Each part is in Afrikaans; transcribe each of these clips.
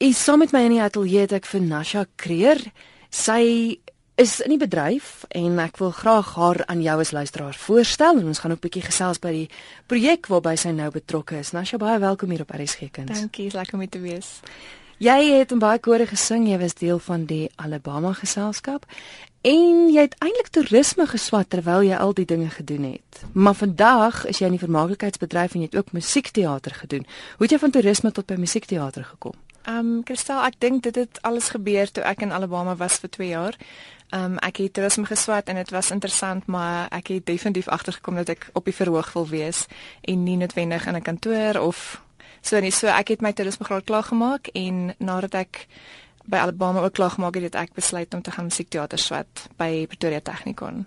Ek saam met my in die ateljee het ek vir Nasha Kreer. Sy is in die bedryf en ek wil graag haar aan jou as luisteraar voorstel en ons gaan ook 'n bietjie gesels by die projek waarby sy nou betrokke is. Nasha, baie welkom hier op RSG Kuns. Dankie, lekker om hier te wees. Jy het in baie kore gesing, jy was deel van die Alabama geselskap en jy het eintlik toerisme geswat terwyl jy al die dinge gedoen het. Maar vandag is jy in die vermaaklikheidsbedryf en jy het ook musiekteater gedoen. Hoe het jy van toerisme tot by musiekteater gekom? Ehm um, Kristal, ek dink dit het alles gebeur toe ek in Alabama was vir 2 jaar. Ehm um, ek het toerisme geswat en dit was interessant, maar ek het definitief agtergekom dat ek op die verhoog wil wees en nie noodwendig in 'n kantoor of so nie. So ek het my toerisme graad klaar gemaak en nadat ek by Alabama ook klaar gemaak het, het ek besluit om te gaan musiekteater swat by Pretoria Technikon.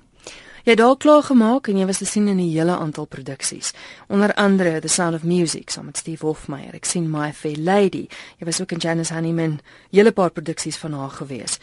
Jy het daar klaar gemaak en jy was te sien in 'n hele aantal produksies. Onder andere The Sound of Music saam met Steve Hofmeyer. Ek sien My Fair Lady. Jy was ook in Janice Honeyman. Hele paar produksies van haar gewees.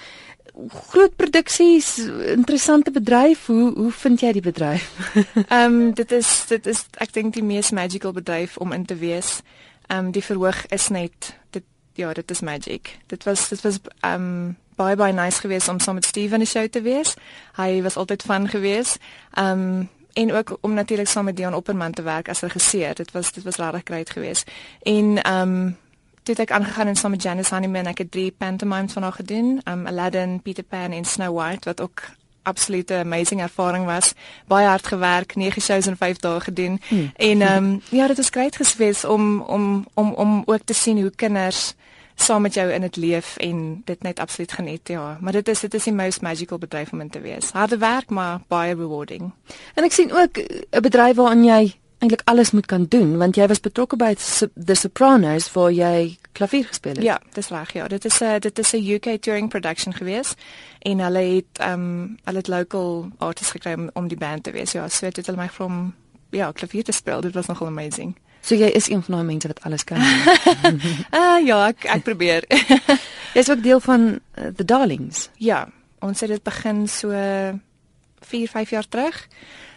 Groot produksies, interessante bedryf. Hoe hoe vind jy die bedryf? Ehm um, dit is dit is ek dink die mees magical bedryf om in te wees. Ehm um, die verhoog is net dit ja, dit is magic. Dit was dit was ehm um, baie baie nice geweest om saam met Steve in die show te wees. Hy was altyd van geweest. Um, en ook om natuurlik saam met Dion Opperman te werk as regisseur. Dit was dit was regtig great geweest. En um, toe ek aangegaan en saam met Janice Honeyman ek het drie pantomimes van haar gedoen. Um, Aladdin, Peter Pan en Snow White wat ook absolute amazing ervaring was. Baie hard gewerk, 9 shows in 5 dae gedoen. Hmm. En ehm um, ja, dit was great geweest om om om om ook te sien hoe kinders saam met jou in dit leef en dit net absoluut geniet ja. Maar dit is dit is die most magical bedryf om in te wees. Harde werk maar baie rewarding. En ek sien ook 'n bedryf waarin jy eintlik alles moet kan doen want jy was betrokke by The Sopranos waar jy klavier gespeel het ja dis reg ja. Dit is 'n dit is 'n UK touring production gewees en hulle het um hulle het local artists gekry om, om die band te wees. Ja so het hulle my van ja klavier te speel. Dit was nogal amazing So jy is een van daai mense wat alles kan. Ah uh, ja, ek ek probeer. Jy's ook deel van uh, The Darlings. Ja, ons het dit begin so 4, 5 jaar terug.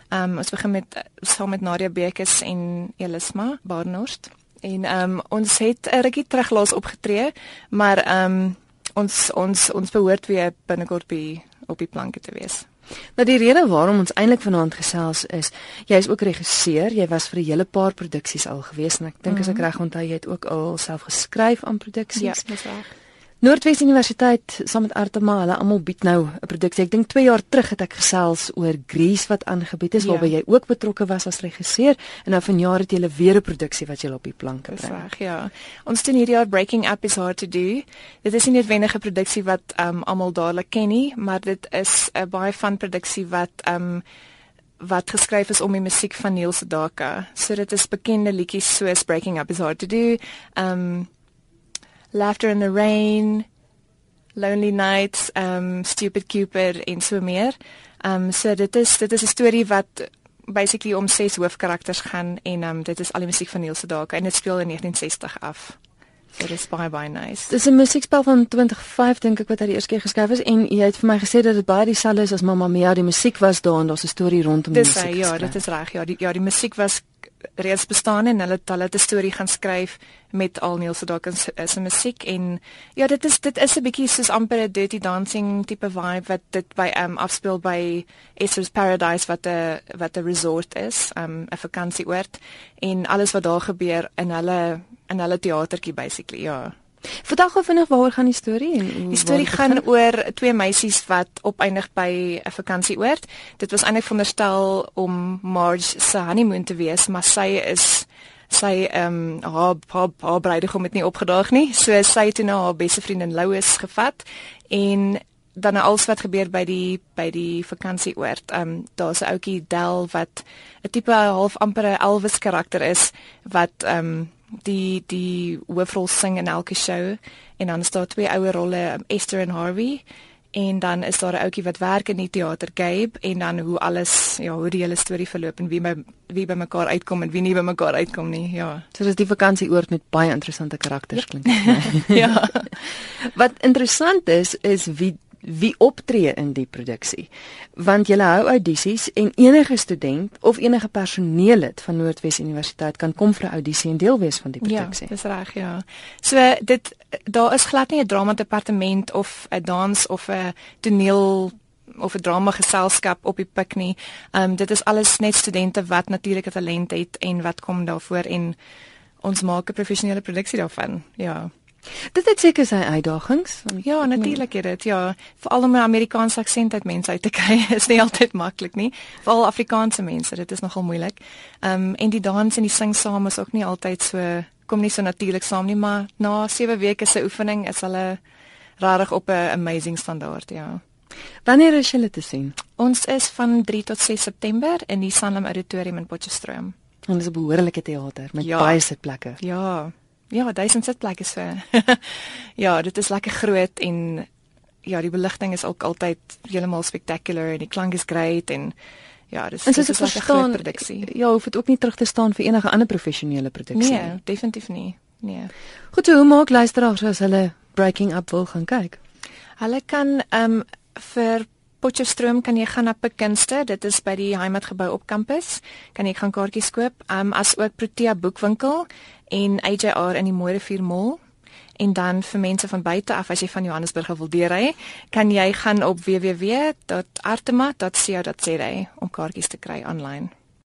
Ehm um, ons begin met saam met Nadia Bekes en Elisma Barnhorst. En ehm um, ons het 'n rukkie terug laas opgetree, maar ehm um, ons ons ons behoort weer binnekort by op die planke te wees. Nou die rede waarom ons eintlik vanaand gesels is, jy is ook regisseur, jy was vir 'n hele paar produksies al gewees en ek dink mm -hmm. as ek mhm. reg onthou jy het ook al self geskryf aan produksies. Ja, dis reg. Noordwes Universiteit saam met Artema, hulle almal bied nou 'n produksie. Ek dink 2 jaar terug het ek gesels oor Grease wat aangebied is ja. waarby jy ook betrokke was as regisseur en nou vanjaar het jy weer 'n produksie wat jy op die planke bring. Reg, ja. Ons doen hierdie jaar Breaking Up is hard to do. Dit is nie net wenige produksie wat um almal dadelik ken nie, maar dit is 'n baie fun produksie wat um wat geskryf is om die musiek van Neil Sedaka. So dit is bekende liedjies soos Breaking Up is hard to do. Um Laughter in the Rain, Lonely Nights, um Stupid Cupid en so meer. Um so dit is dit is 'n storie wat basically om ses hoofkarakters gaan en um dit is al die musiek van Neil Sedaka en dit speel in 1960 af. So dit is baie baie nice. Dis 'n musiekspel van 2005 dink ek wat hy die eerste keer geskryf is en jy het vir my gesê dat dit baie dieselfde is as Mamma Mia, die musiek was daar en daar's 'n storie rondom die musiek. Dis ja, dit is reg. Ja, die ja, die musiek was reeds bestaan en hulle het 'n storie gaan skryf met al Neil se musiek en ja dit is dit is 'n bietjie soos amper 'n dirty dancing tipe vibe wat dit by um afspeel by Esther's Paradise wat 'n wat 'n resort is um 'n vakansieoord en alles wat daar gebeur in hulle in hulle teatertjie basically ja Vertel gou vinnig waaroor gaan die storie en die storie gaan oor twee meisies wat opeindig by 'n vakansieoord. Dit was eintlik veronderstel om Marge se honeymoon te wees, maar sy is sy ehm um, haar haar, haar bruidegom het nie opgedaag nie. So sy het nou haar beste vriendin Louis gevat en dan alles wat gebeur by die by die vakansieoord. Ehm um, daar's 'n ouetjie Del wat 'n tipe half amper 'n Elvis karakter is wat ehm um, die die hoofrol sing in elke show. En dan is daar twee ouer rolle um, Esther en Harvey. En dan is daar 'n ouetjie wat werk in die teater Gabe en dan hoe alles ja hoe die hele storie verloop en wie by wie by mekaar uitkom en wie nie by mekaar uitkom nie ja. So dis die vakansieoord met baie interessante karakters klink ja. Wat interessant is is wie wie optree in die produksie. Want jy hou audisies en enige student of enige personeellid van Noordwes Universiteit kan kom vir 'n audisie en deel wees van die ja, produksie. Ja, dis reg, ja. So dit daar is glad nie 'n drama departement of 'n dans of 'n toneel of 'n drama geselskap op die pik nie. Ehm um, dit is alles net studente wat natuurlike talent het en wat kom daarvoor en ons maak 'n professionele produksie daarvan. Ja. Dit het seker sy uitdagings. Ja, natuurlik het dit. Ja, veral om 'n Amerikaanse aksent uit mense uit te kry is nie altyd maklik nie. Veral Afrikaanse mense, dit is nogal moeilik. Ehm um, en die dans en die sing saam is ook nie altyd so kom nie so natuurlik saam nie, maar na 7 weke se oefening is hulle regtig op 'n amazing standaard, ja. Wanneer is julle te sien? Ons is van 3 tot 6 September in die Sanlam Auditorium in Potchefstroom. En dit is 'n behoorlike teater met ja. baie sitplekke. Ja. Ja, duisend sitplekke so. ja, dit is lekker groot en ja, die beligting is ook altyd heeltemal spectacular en die klank is great en ja, dis dis is 'n groot produksie. Ja, hoef dit ook nie terug te staan vir enige ander professionele produksie nee, nie. Nee, definitief nie. Nee. Goed, hoe maak luisteraars as hulle Breaking Up wil gaan kyk? Hulle kan ehm um, vir Potchefstroom kan jy gaan na Pekinste, dit is by die Heimatgebou op kampus. Kan jy gaan kaartjies koop, um, as ook Protea boekwinkel en AJR in die Mooirivier Mall. En dan vir mense van buite af as jy van Johannesburg wil deurry, kan jy gaan op www.artema.co.za om kaartjies te kry aanlyn.